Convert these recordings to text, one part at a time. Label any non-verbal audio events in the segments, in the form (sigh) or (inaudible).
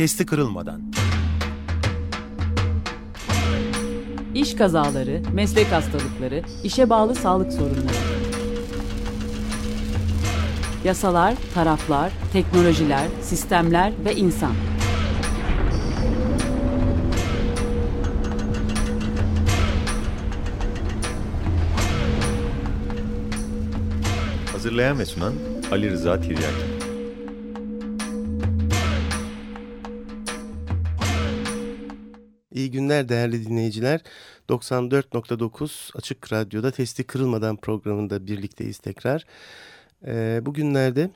testi kırılmadan. İş kazaları, meslek hastalıkları, işe bağlı sağlık sorunları. Yasalar, taraflar, teknolojiler, sistemler ve insan. Hazırlayan ve sunan Ali Rıza Tiryaki. Günler değerli dinleyiciler. 94.9 Açık Radyo'da Testi Kırılmadan programında birlikteyiz tekrar. E, bugünlerde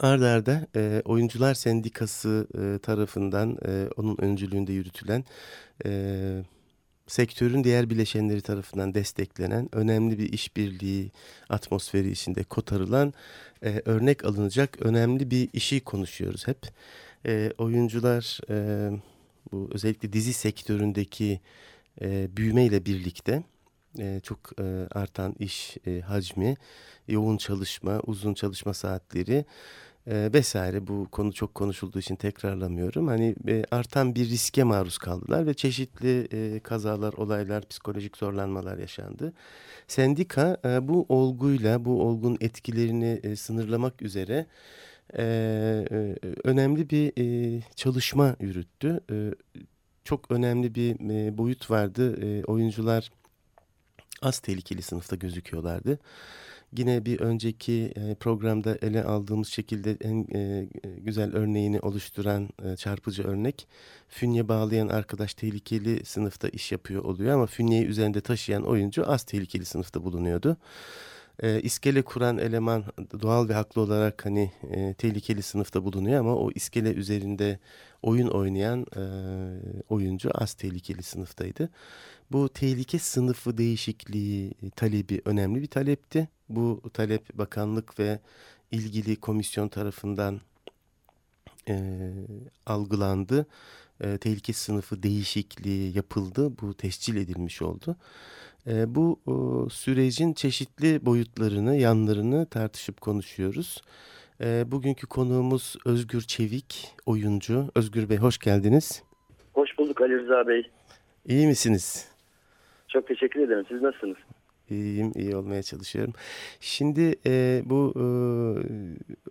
arda arda e, Oyuncular Sendikası e, tarafından e, onun öncülüğünde yürütülen sektörün diğer bileşenleri tarafından desteklenen önemli bir işbirliği atmosferi içinde kotarılan örnek alınacak önemli bir işi konuşuyoruz hep. E, oyuncular bu özellikle dizi sektöründeki e, büyümeyle birlikte e, çok e, artan iş e, hacmi, yoğun çalışma, uzun çalışma saatleri e, vesaire bu konu çok konuşulduğu için tekrarlamıyorum. Hani e, artan bir riske maruz kaldılar ve çeşitli e, kazalar, olaylar, psikolojik zorlanmalar yaşandı. Sendika e, bu olguyla, bu olgun etkilerini e, sınırlamak üzere e, e, önemli bir e, çalışma yürüttü. E, çok önemli bir e, boyut vardı. E, oyuncular az tehlikeli sınıfta gözüküyorlardı. Yine bir önceki e, programda ele aldığımız şekilde en e, güzel örneğini oluşturan e, çarpıcı örnek fünye bağlayan arkadaş tehlikeli sınıfta iş yapıyor oluyor ama fünyeyi üzerinde taşıyan oyuncu az tehlikeli sınıfta bulunuyordu e, iskele kuran eleman doğal ve haklı olarak hani e, tehlikeli sınıfta bulunuyor ama o iskele üzerinde oyun oynayan e, oyuncu az tehlikeli sınıftaydı. Bu tehlike sınıfı değişikliği talebi önemli bir talepti. Bu talep bakanlık ve ilgili komisyon tarafından e, algılandı. E, tehlike sınıfı değişikliği yapıldı. Bu tescil edilmiş oldu. E, bu o, sürecin çeşitli boyutlarını, yanlarını tartışıp konuşuyoruz. E, bugünkü konuğumuz Özgür Çevik, oyuncu. Özgür Bey hoş geldiniz. Hoş bulduk Ali Rıza Bey. İyi misiniz? Çok teşekkür ederim. Siz nasılsınız? İyiyim, iyi olmaya çalışıyorum. Şimdi e, bu e,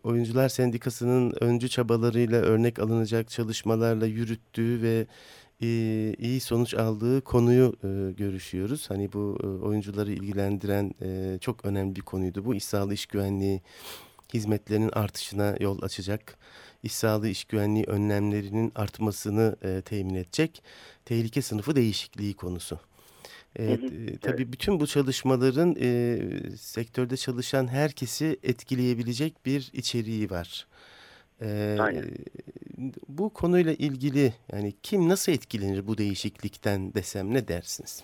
Oyuncular Sendikası'nın öncü çabalarıyla örnek alınacak çalışmalarla yürüttüğü ve e, iyi sonuç aldığı konuyu e, görüşüyoruz. Hani bu e, oyuncuları ilgilendiren e, çok önemli bir konuydu. Bu iş sağlığı iş güvenliği hizmetlerinin artışına yol açacak. İş sağlığı iş güvenliği önlemlerinin artmasını e, temin edecek. Tehlike sınıfı değişikliği konusu. E, tabii evet. bütün bu çalışmaların e, sektörde çalışan herkesi etkileyebilecek bir içeriği var. E, Aynen. Bu konuyla ilgili yani kim nasıl etkilenir bu değişiklikten desem ne dersiniz?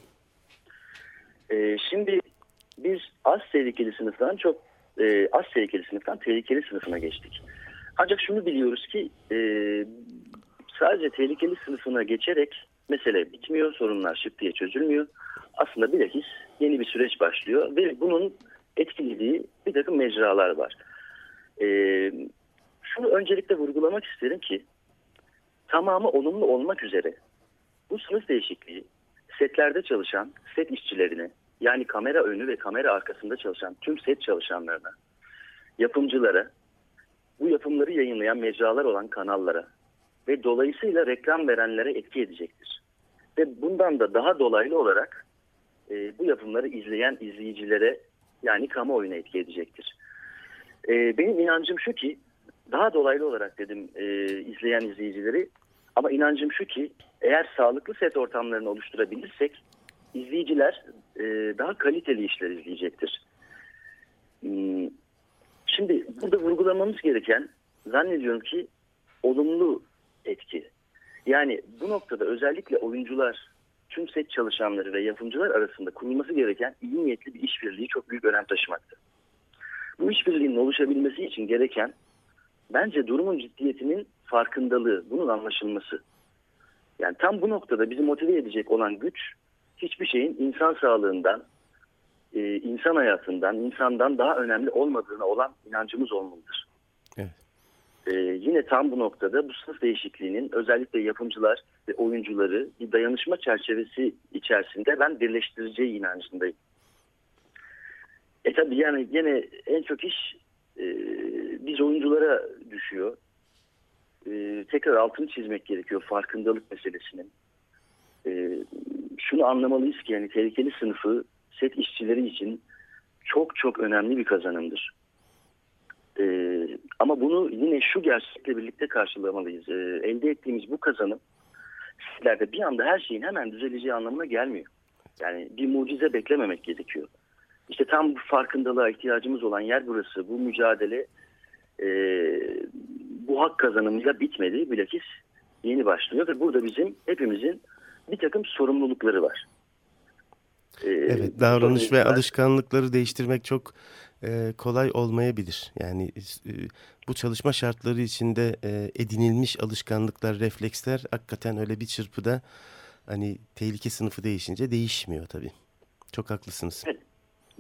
E, şimdi biz az tehlikeli sınıftan çok e, az tehlikeli sınıftan tehlikeli sınıfına geçtik. Ancak şunu biliyoruz ki e, sadece tehlikeli sınıfına geçerek mesele bitmiyor, sorunlar şıp diye çözülmüyor aslında bilakis yeni bir süreç başlıyor ve bunun etkilediği bir takım mecralar var. Ee, şunu öncelikle vurgulamak isterim ki tamamı olumlu olmak üzere bu sınıf değişikliği setlerde çalışan set işçilerine yani kamera önü ve kamera arkasında çalışan tüm set çalışanlarına, yapımcılara, bu yapımları yayınlayan mecralar olan kanallara ve dolayısıyla reklam verenlere etki edecektir. Ve bundan da daha dolaylı olarak e, bu yapımları izleyen izleyicilere yani kamuoyuna etki edecektir. E, benim inancım şu ki daha dolaylı olarak dedim e, izleyen izleyicileri ama inancım şu ki eğer sağlıklı set ortamlarını oluşturabilirsek izleyiciler e, daha kaliteli işler izleyecektir. Hmm, şimdi burada vurgulamamız gereken zannediyorum ki olumlu etki. Yani bu noktada özellikle oyuncular tüm set çalışanları ve yapımcılar arasında kurulması gereken iyi niyetli bir işbirliği çok büyük önem taşımakta. Bu işbirliğinin oluşabilmesi için gereken bence durumun ciddiyetinin farkındalığı, bunun anlaşılması. Yani tam bu noktada bizi motive edecek olan güç hiçbir şeyin insan sağlığından, e, insan hayatından, insandan daha önemli olmadığına olan inancımız olmalıdır. E, yine tam bu noktada bu sınıf değişikliğinin özellikle yapımcılar ve oyuncuları bir dayanışma çerçevesi içerisinde ben birleştireceği inancındayım. E tabi yani yine en çok iş e, biz oyunculara düşüyor. E, tekrar altını çizmek gerekiyor farkındalık meselesinin. E, şunu anlamalıyız ki yani tehlikeli sınıfı set işçileri için çok çok önemli bir kazanımdır. Ee, ama bunu yine şu gerçekle birlikte karşılamalıyız. Ee, elde ettiğimiz bu kazanım sizlerde bir anda her şeyin hemen düzeleceği anlamına gelmiyor. Yani bir mucize beklememek gerekiyor. İşte tam bu farkındalığa ihtiyacımız olan yer burası. Bu mücadele e, bu hak kazanımıyla bitmedi. Bilakis yeni başlıyor ve burada bizim hepimizin bir takım sorumlulukları var. Ee, evet davranış ve alışkanlıkları değiştirmek çok e, kolay olmayabilir. Yani e, bu çalışma şartları içinde e, edinilmiş alışkanlıklar, refleksler hakikaten öyle bir çırpıda hani tehlike sınıfı değişince değişmiyor tabii. Çok haklısınız. Evet.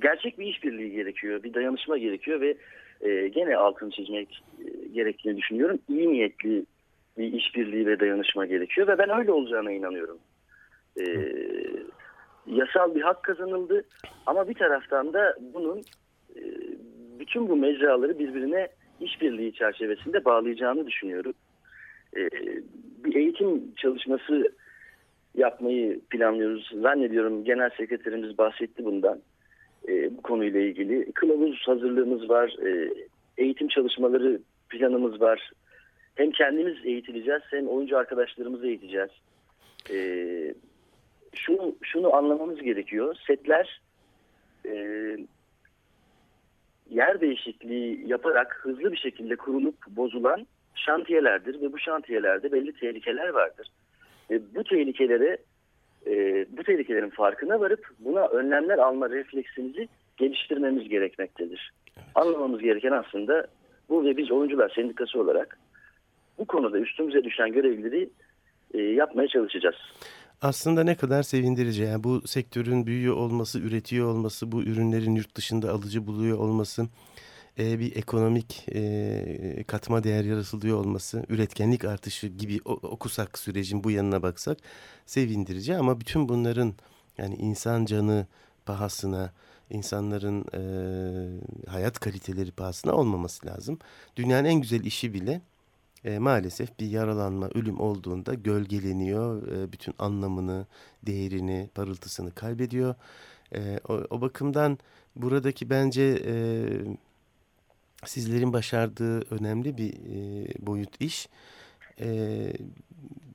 Gerçek bir işbirliği gerekiyor, bir dayanışma gerekiyor ve e, gene altını çizmek e, gerektiğini düşünüyorum. İyi niyetli bir işbirliği ve dayanışma gerekiyor ve ben öyle olacağına inanıyorum. E, yasal bir hak kazanıldı ama bir taraftan da bunun e, bütün bu mecraları birbirine işbirliği çerçevesinde bağlayacağını düşünüyorum. E, bir eğitim çalışması yapmayı planlıyoruz. Zannediyorum genel sekreterimiz bahsetti bundan e, bu konuyla ilgili. Kılavuz hazırlığımız var, eğitim çalışmaları planımız var. Hem kendimiz eğitileceğiz hem oyuncu arkadaşlarımızı eğiteceğiz. Şunu, şunu anlamamız gerekiyor. Setler yer değişikliği yaparak hızlı bir şekilde kurulup bozulan şantiyelerdir ve bu şantiyelerde belli tehlikeler vardır. Ve bu tehlikelere e, bu tehlikelerin farkına varıp buna önlemler alma refleksimizi geliştirmemiz gerekmektedir. Evet. Anlamamız gereken aslında bu ve biz oyuncular sendikası olarak bu konuda üstümüze düşen görevleri e, yapmaya çalışacağız aslında ne kadar sevindirici. Yani bu sektörün büyüyor olması, üretiyor olması, bu ürünlerin yurt dışında alıcı buluyor olması, e, bir ekonomik e, katma değer yaratılıyor olması, üretkenlik artışı gibi okusak sürecin bu yanına baksak sevindirici. Ama bütün bunların yani insan canı pahasına, insanların e, hayat kaliteleri pahasına olmaması lazım. Dünyanın en güzel işi bile e, maalesef bir yaralanma, ölüm olduğunda gölgeleniyor. E, bütün anlamını, değerini, parıltısını kaybediyor. E, o, o bakımdan buradaki bence e, sizlerin başardığı önemli bir e, boyut iş. E,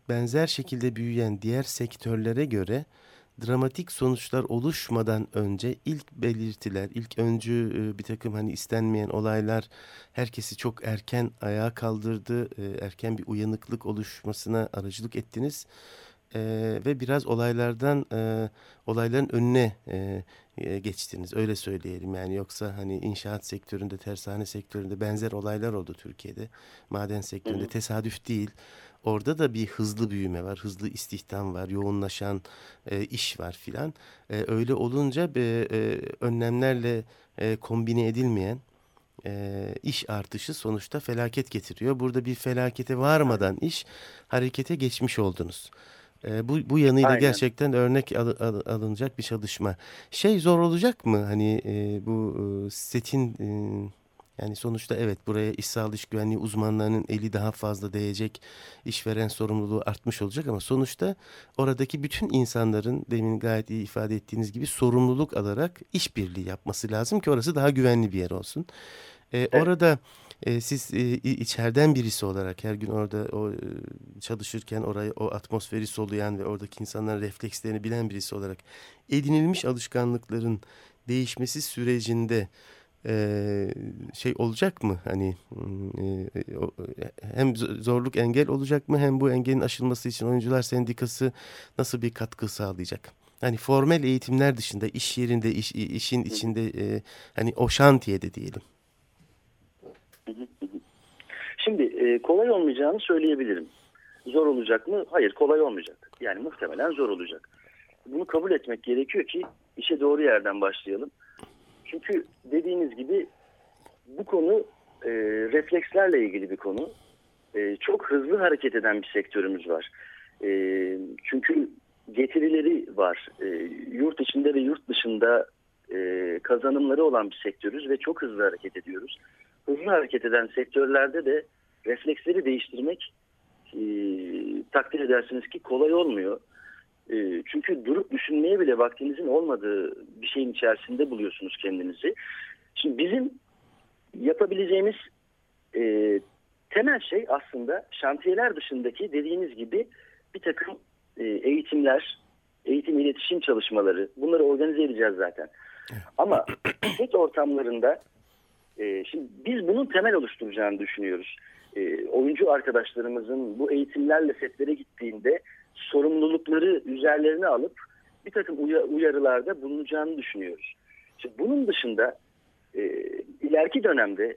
benzer şekilde büyüyen diğer sektörlere göre dramatik sonuçlar oluşmadan önce ilk belirtiler, ilk öncü e, bir takım hani istenmeyen olaylar herkesi çok erken ayağa kaldırdı. E, erken bir uyanıklık oluşmasına aracılık ettiniz. E, ve biraz olaylardan olayların önüne geçtiniz öyle söyleyelim yani yoksa hani inşaat sektöründe tersane sektöründe benzer olaylar oldu Türkiye'de maden sektöründe tesadüf değil Orada da bir hızlı büyüme var, hızlı istihdam var, yoğunlaşan e, iş var filan. E, öyle olunca e, e, önlemlerle e, kombine edilmeyen e, iş artışı sonuçta felaket getiriyor. Burada bir felakete varmadan iş harekete geçmiş oldunuz. E, bu, bu yanıyla Aynen. gerçekten örnek al, al, alınacak bir çalışma. Şey zor olacak mı? Hani e, bu e, setin... E, yani sonuçta evet buraya iş sağlığı iş güvenliği uzmanlarının eli daha fazla değecek, işveren sorumluluğu artmış olacak ama sonuçta oradaki bütün insanların demin gayet iyi ifade ettiğiniz gibi sorumluluk alarak işbirliği yapması lazım ki orası daha güvenli bir yer olsun. Ee, evet. Orada e, siz e, içeriden birisi olarak her gün orada o e, çalışırken orayı o atmosferi soluyan ve oradaki insanların reflekslerini bilen birisi olarak edinilmiş alışkanlıkların değişmesi sürecinde e, şey olacak mı? Hani e, hem zorluk engel olacak mı hem bu engelin aşılması için oyuncular sendikası nasıl bir katkı sağlayacak? Hani formel eğitimler dışında iş yerinde iş, işin içinde e, hani o şantiyede diyelim. Şimdi e, kolay olmayacağını söyleyebilirim. Zor olacak mı? Hayır kolay olmayacak. Yani muhtemelen zor olacak. Bunu kabul etmek gerekiyor ki işe doğru yerden başlayalım. Çünkü dediğiniz gibi bu konu e, reflekslerle ilgili bir konu. e, çok hızlı hareket eden bir sektörümüz var. E, çünkü getirileri var. E, yurt içinde ve yurt dışında e, kazanımları olan bir sektörüz ve çok hızlı hareket ediyoruz. Hızlı hareket eden sektörlerde de refleksleri değiştirmek e, takdir edersiniz ki kolay olmuyor. E, çünkü durup düşünmeye bile vaktinizin olmadığı bir şeyin içerisinde buluyorsunuz kendinizi. Şimdi bizim yapabileceğimiz e, temel şey aslında şantiyeler dışındaki dediğiniz gibi bir takım e, eğitimler, eğitim iletişim çalışmaları bunları organize edeceğiz zaten. Ama (clears throat) set ortamlarında e, şimdi biz bunun temel oluşturacağını düşünüyoruz. E, oyuncu arkadaşlarımızın bu eğitimlerle setlere gittiğinde sorumlulukları üzerlerine alıp bir takım uyarılarda bulunacağını düşünüyoruz. Şimdi bunun dışında e, ileriki dönemde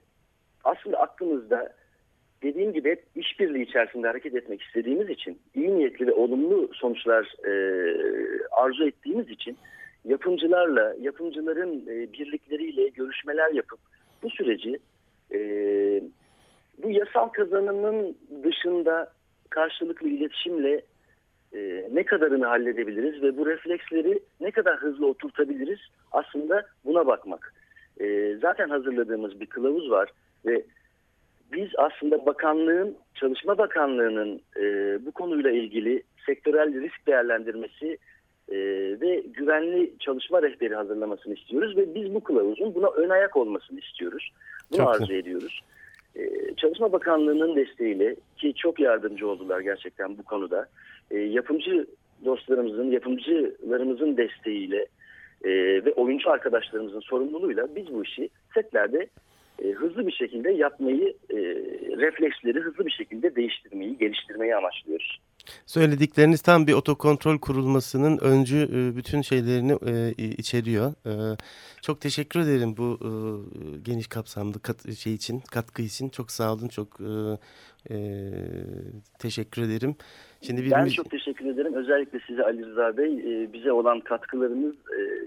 aslında aklımızda dediğim gibi hep işbirliği içerisinde hareket etmek istediğimiz için, iyi niyetli ve olumlu sonuçlar e, arzu ettiğimiz için yapımcılarla, yapımcıların e, birlikleriyle görüşmeler yapıp bu süreci e, bu yasal kazanımın dışında karşılıklı iletişimle e, ne kadarını halledebiliriz ve bu refleksleri ne kadar hızlı oturtabiliriz aslında buna bakmak. E, zaten hazırladığımız bir kılavuz var ve biz aslında bakanlığın, Çalışma Bakanlığı'nın e, bu konuyla ilgili sektörel risk değerlendirmesi e, ve güvenli çalışma rehberi hazırlamasını istiyoruz ve biz bu kılavuzun buna ön ayak olmasını istiyoruz. Bunu çok arzu ediyoruz. E, Çalışma Bakanlığı'nın desteğiyle ki çok yardımcı oldular gerçekten bu konuda. E, yapımcı dostlarımızın, yapımcılarımızın desteğiyle e, ve oyuncu arkadaşlarımızın sorumluluğuyla biz bu işi setlerde e, hızlı bir şekilde yapmayı, e, refleksleri hızlı bir şekilde değiştirmeyi, geliştirmeyi amaçlıyoruz. Söyledikleriniz tam bir otokontrol kurulmasının öncü e, bütün şeylerini e, içeriyor. E, çok teşekkür ederim bu geniş kapsamlı kat, şey için, katkı için. Çok sağ olun, çok teşekkür ederim. Şimdi bir ben çok teşekkür ederim. Özellikle size Ali Rıza Bey bize olan katkılarınız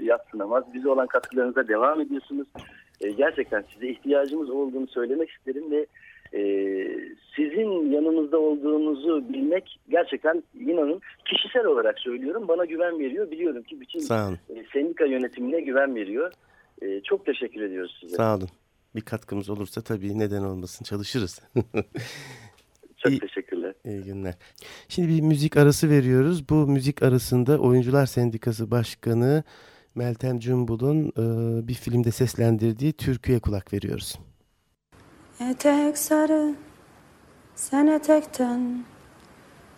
yatsınamaz. Bize olan katkılarınıza devam ediyorsunuz. Gerçekten size ihtiyacımız olduğunu söylemek isterim ve e, sizin yanımızda olduğunuzu bilmek gerçekten inanın kişisel olarak söylüyorum bana güven veriyor. Biliyorum ki bütün e, sendika yönetimine güven veriyor. E, çok teşekkür ediyoruz size. Sağ olun. Bir katkımız olursa tabii neden olmasın çalışırız. (laughs) Çok iyi, teşekkürler. İyi günler. Şimdi bir müzik arası veriyoruz. Bu müzik arasında Oyuncular Sendikası Başkanı Meltem Cumbul'un e, bir filmde seslendirdiği türküye kulak veriyoruz. Etek sarı, sen etekten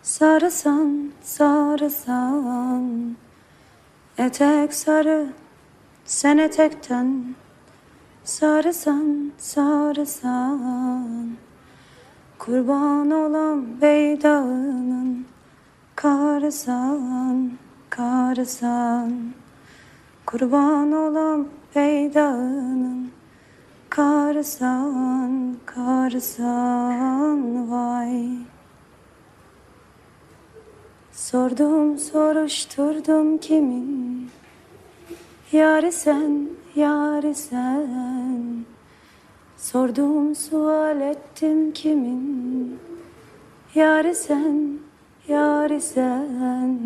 sarısan, sarısan. Etek sarı, sen etekten sarısan, sarısan. Kurban olan beydağının karısan, karısan. Kurban olan peydağının Karsan, karsan vay. Sordum, soruşturdum kimin? Yari sen, yari sen. Sordum, sual ettim kimin? Yari sen, yari sen.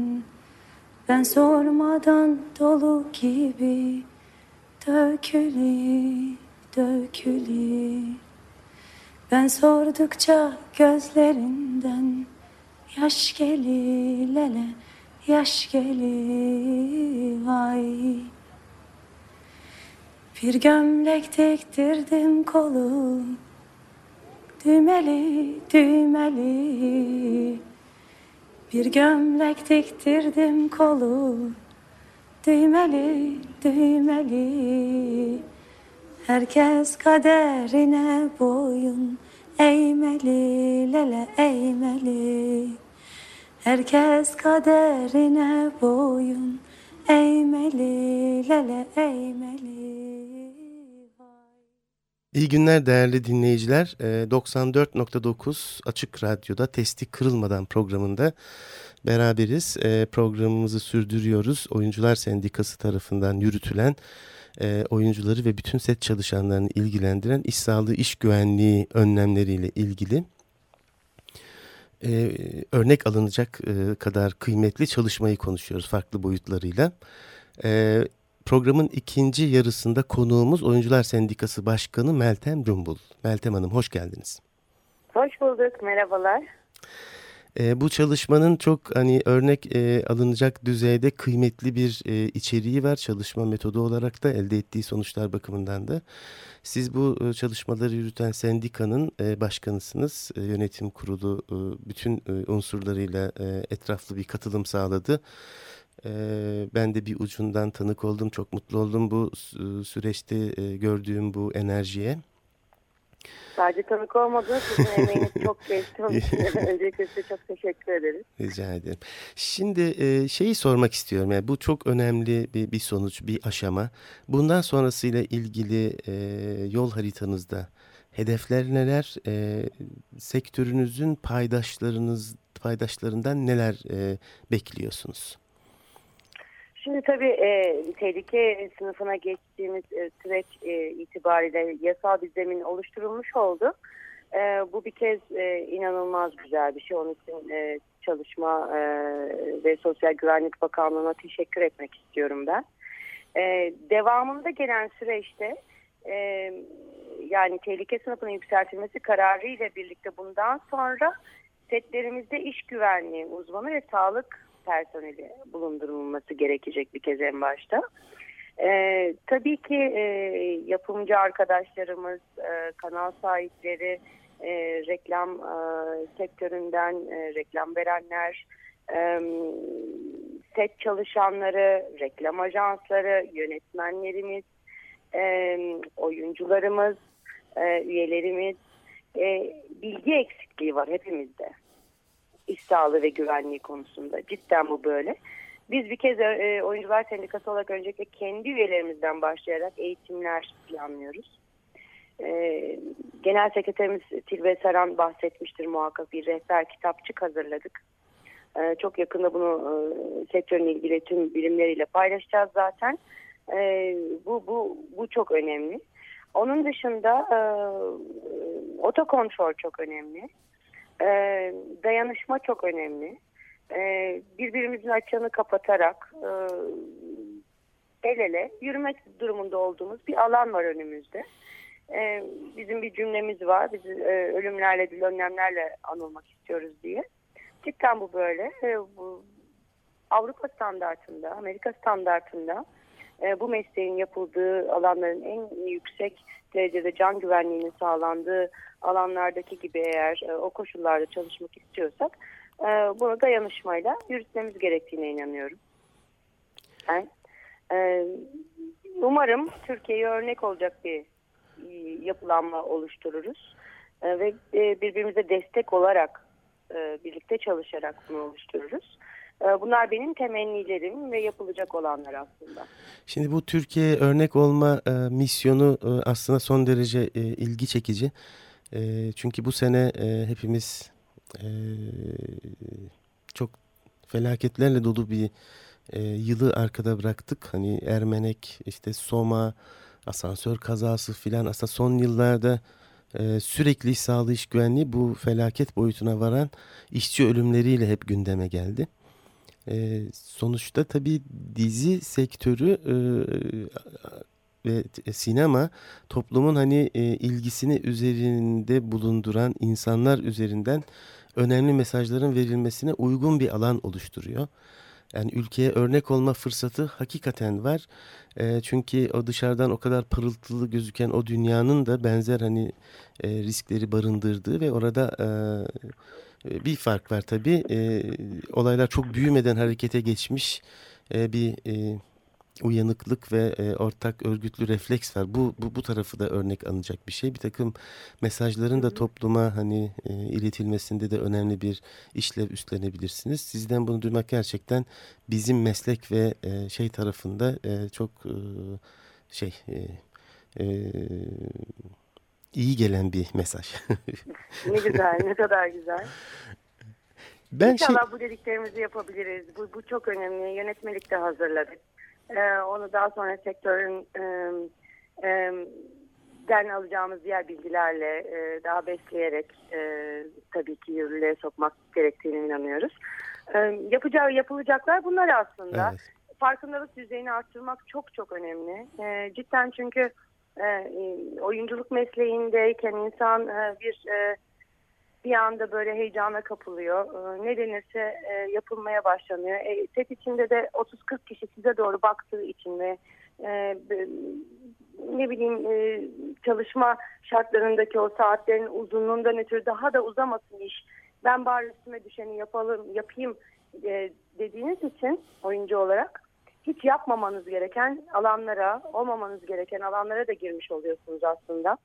Ben sormadan dolu gibi dökülür, dökülür. Ben sordukça gözlerinden yaş gelir lele, yaş gelir vay. Bir gömlek diktirdim kolu, düğmeli, düğmeli. Bir gömlek diktirdim kolu Düğmeli, düğmeli Herkes kaderine boyun Eğmeli, lele eğmeli Herkes kaderine boyun Eğmeli, lele eğmeli İyi günler değerli dinleyiciler. 94.9 ee, Açık Radyo'da Testi Kırılmadan programında beraberiz. Ee, programımızı sürdürüyoruz. Oyuncular Sendikası tarafından yürütülen e, oyuncuları ve bütün set çalışanlarını ilgilendiren iş sağlığı, iş güvenliği önlemleriyle ilgili e, örnek alınacak e, kadar kıymetli çalışmayı konuşuyoruz farklı boyutlarıyla. E, programın ikinci yarısında konuğumuz Oyuncular Sendikası Başkanı Meltem Cumbul. Meltem Hanım hoş geldiniz. Hoş bulduk, merhabalar. E, bu çalışmanın çok hani örnek e, alınacak düzeyde kıymetli bir e, içeriği var çalışma metodu olarak da elde ettiği sonuçlar bakımından da. Siz bu e, çalışmaları yürüten sendikanın e, başkanısınız. E, yönetim kurulu e, bütün e, unsurlarıyla e, etraflı bir katılım sağladı. E, ben de bir ucundan tanık oldum. Çok mutlu oldum bu e, süreçte e, gördüğüm bu enerjiye. Sadece tanık olmadınız. Sizin (laughs) emeğiniz çok geçti. (laughs) Öncelikle size çok teşekkür ederiz. Rica ederim. Şimdi e, şeyi sormak istiyorum. Yani bu çok önemli bir, bir sonuç, bir aşama. Bundan sonrasıyla ilgili e, yol haritanızda hedefler neler? E, sektörünüzün paydaşlarınız paydaşlarından neler e, bekliyorsunuz? Şimdi tabii e, tehlike sınıfına geçtiğimiz e, süreç e, itibariyle yasal bir zemin oluşturulmuş oldu. E, bu bir kez e, inanılmaz güzel bir şey. Onun için e, Çalışma e, ve Sosyal Güvenlik Bakanlığı'na teşekkür etmek istiyorum ben. E, devamında gelen süreçte e, yani tehlike sınıfının yükseltilmesi kararı ile birlikte bundan sonra setlerimizde iş güvenliği uzmanı ve sağlık personeli bulundurulması gerekecek bir kez en başta. Ee, tabii ki e, yapımcı arkadaşlarımız, e, kanal sahipleri, e, reklam e, sektöründen e, reklam verenler, e, set çalışanları, reklam ajansları, yönetmenlerimiz, e, oyuncularımız, e, üyelerimiz, e, bilgi eksikliği var hepimizde iş sağlığı ve güvenliği konusunda. Cidden bu böyle. Biz bir kez e, Oyuncular Sendikası olarak öncelikle kendi üyelerimizden başlayarak eğitimler planlıyoruz. E, Genel Sekreterimiz Tilbe Saran bahsetmiştir muhakkak bir rehber kitapçık hazırladık. E, çok yakında bunu e, sektörün ilgili tüm bilimleriyle paylaşacağız zaten. E, bu, bu, bu çok önemli. Onun dışında otokontrol çok önemli. E, dayanışma çok önemli. E, birbirimizin açığını kapatarak e, el ele yürümek durumunda olduğumuz bir alan var önümüzde. E, bizim bir cümlemiz var. Biz e, ölümlerle önlemlerle anılmak istiyoruz diye. Cidden bu böyle. E, bu Avrupa standartında, Amerika standartında e, bu mesleğin yapıldığı alanların en yüksek derecede can güvenliğinin sağlandığı alanlardaki gibi eğer e, o koşullarda çalışmak istiyorsak e, bunu dayanışmayla yürütmemiz gerektiğine inanıyorum. Umarım Türkiye'ye örnek olacak bir yapılanma oluştururuz ve birbirimize destek olarak birlikte çalışarak bunu oluştururuz. E, bunlar benim temennilerim ve yapılacak olanlar aslında. Şimdi bu Türkiye örnek olma e, misyonu e, aslında son derece e, ilgi çekici. Çünkü bu sene hepimiz çok felaketlerle dolu bir yılı arkada bıraktık. Hani Ermenek, işte Soma, asansör kazası filan aslında son yıllarda sürekli iş sağlığı iş güvenliği bu felaket boyutuna varan işçi ölümleriyle hep gündeme geldi. E, sonuçta tabii dizi sektörü e, ve sinema toplumun hani e, ilgisini üzerinde bulunduran insanlar üzerinden önemli mesajların verilmesine uygun bir alan oluşturuyor. Yani ülkeye örnek olma fırsatı hakikaten var. E, çünkü o dışarıdan o kadar pırıltılı gözüken o dünyanın da benzer hani e, riskleri barındırdığı ve orada e, bir fark var tabii. E, olaylar çok büyümeden harekete geçmiş e, bir e, uyanıklık ve e, ortak örgütlü refleks var. Bu, bu bu tarafı da örnek alınacak bir şey. Bir takım mesajların da topluma hani e, iletilmesinde de önemli bir işlev üstlenebilirsiniz. Sizden bunu duymak gerçekten bizim meslek ve e, şey tarafında e, çok e, şey e, e, iyi gelen bir mesaj. (laughs) ne güzel, ne kadar güzel. Ben İnşallah şey... bu dediklerimizi yapabiliriz. Bu, bu çok önemli. Yönetmelikte hazırladık. Ee, onu daha sonra sektörün e, e, den alacağımız diğer bilgilerle e, daha besleyerek e, tabii ki yürürlüğe sokmak gerektiğine inanıyoruz. E, yapacağı yapılacaklar bunlar aslında. Evet. Farkındalık düzeyini arttırmak çok çok önemli. E, cidden çünkü e, oyunculuk mesleğindeyken insan e, bir e, bir anda böyle heyecana kapılıyor. E, ne denirse e, yapılmaya başlanıyor. E, set içinde de 30-40 kişi size doğru baktığı için ve e, ne bileyim e, çalışma şartlarındaki o saatlerin uzunluğundan ötürü daha da uzamasın iş. Ben bari üstüme düşeni yapalım, yapayım e, dediğiniz için oyuncu olarak hiç yapmamanız gereken alanlara, olmamanız gereken alanlara da girmiş oluyorsunuz aslında.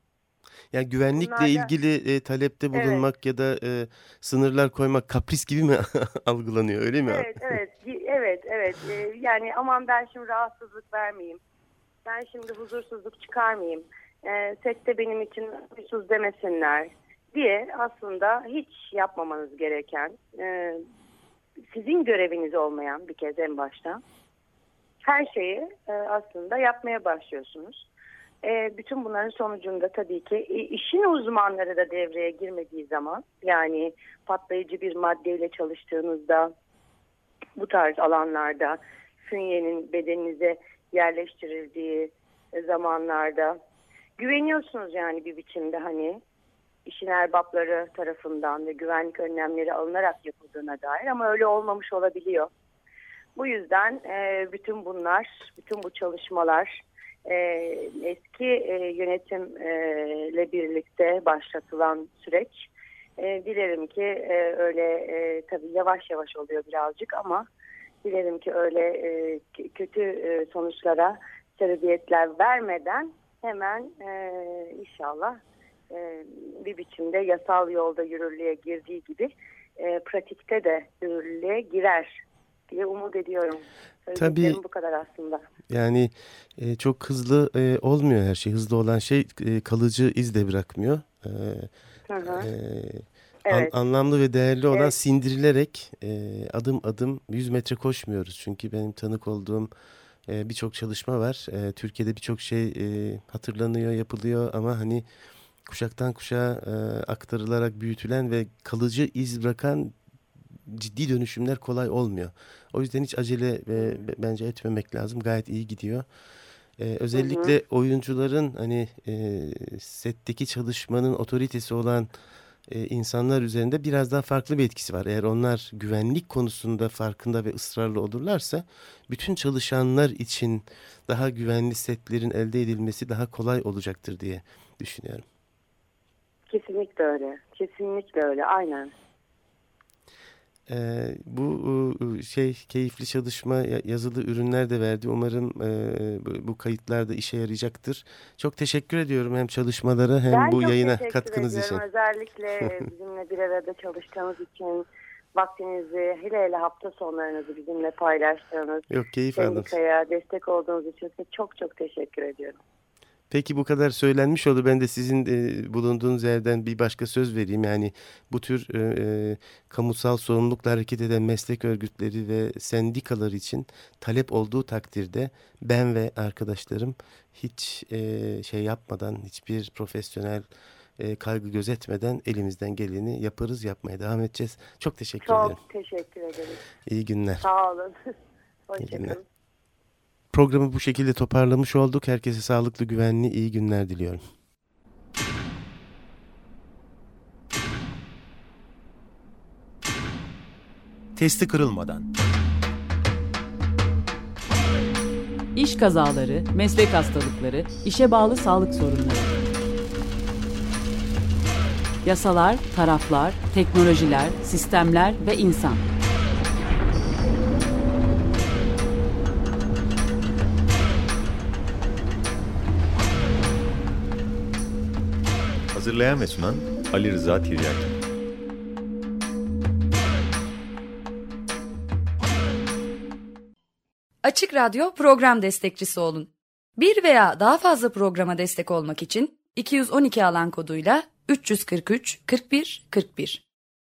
Yani güvenlikle Bunlarda- ilgili e, talepte bulunmak ya da e, sınırlar koymak kapris gibi mi (laughs) algılanıyor öyle mi? Evet, evet, evet, evet. Ee, yani aman ben şimdi rahatsızlık vermeyeyim. Ben şimdi huzursuzluk çıkarmayayım. Ee, sette benim için huysuz demesinler diye aslında hiç yapmamanız gereken, e, sizin göreviniz olmayan bir kez en başta her şeyi e, aslında yapmaya başlıyorsunuz. E, bütün bunların sonucunda tabii ki e, işin uzmanları da devreye girmediği zaman yani patlayıcı bir maddeyle çalıştığınızda bu tarz alanlarda fünyenin bedeninize yerleştirildiği zamanlarda güveniyorsunuz yani bir biçimde hani işin erbapları tarafından ve güvenlik önlemleri alınarak yapıldığına dair ama öyle olmamış olabiliyor. Bu yüzden e, bütün bunlar, bütün bu çalışmalar e, eski e, yönetimle birlikte başlatılan süreç. E, dilerim ki e, öyle e, tabii yavaş yavaş oluyor birazcık ama dilerim ki öyle e, kötü e, sonuçlara sebebiyetler vermeden hemen e, inşallah e, bir biçimde yasal yolda yürürlüğe girdiği gibi e, pratikte de yürürlüğe girer diye umut ediyorum. Söyleyeceklerim bu kadar aslında. Yani e, çok hızlı e, olmuyor her şey. Hızlı olan şey e, kalıcı iz de bırakmıyor. E, Hı hı. e, an- Evet. anlamlı ve değerli olan Evet. sindirilerek e, adım adım 100 metre koşmuyoruz. Çünkü benim tanık olduğum e, birçok çalışma var. E, Türkiye'de birçok şey e, hatırlanıyor, yapılıyor ama hani kuşaktan kuşağa e, aktarılarak büyütülen ve kalıcı iz bırakan ciddi dönüşümler kolay olmuyor. O yüzden hiç acele e, bence etmemek lazım. Gayet iyi gidiyor. E, özellikle oyuncuların hani e, setteki çalışmanın otoritesi olan e, insanlar üzerinde biraz daha farklı bir etkisi var. Eğer onlar güvenlik konusunda farkında ve ısrarlı olurlarsa bütün çalışanlar için daha güvenli setlerin elde edilmesi daha kolay olacaktır diye düşünüyorum. Kesinlikle öyle. Kesinlikle öyle. Aynen. Ee, bu e, şey keyifli çalışma ya- yazılı ürünler de verdi. Umarım e, bu- bu kayıtlar da işe yarayacaktır. Çok teşekkür ediyorum hem çalışmalara hem ben bu yayına katkınız için. ediyorum. Özellikle (laughs) bizimle bir arada çalıştığınız için vaktinizi hele hele hafta sonlarınızı bizimle paylaştığınız Yok keyif aldım. destek olduğunuz için size çok çok teşekkür ediyorum. Peki bu kadar söylenmiş oldu. Ben de sizin e, bulunduğunuz yerden bir başka söz vereyim. Yani bu tür e, e, kamusal sorumlulukla hareket eden meslek örgütleri ve sendikalar için talep olduğu takdirde ben ve arkadaşlarım hiç e, şey yapmadan, hiçbir profesyonel e, kaygı gözetmeden elimizden geleni yaparız, yapmaya devam edeceğiz. Çok teşekkür ederim. Çok teşekkür ederim. İyi günler. Sağ olun. (laughs) Hoşçakalın. Programı bu şekilde toparlamış olduk. Herkese sağlıklı, güvenli, iyi günler diliyorum. Testi kırılmadan. İş kazaları, meslek hastalıkları, işe bağlı sağlık sorunları. Yasalar, taraflar, teknolojiler, sistemler ve insan. Hazırlayan ve sunan Ali Rıza Tiryaki. Açık Radyo program destekçisi olun. Bir veya daha fazla programa destek olmak için 212 alan koduyla 343 41 41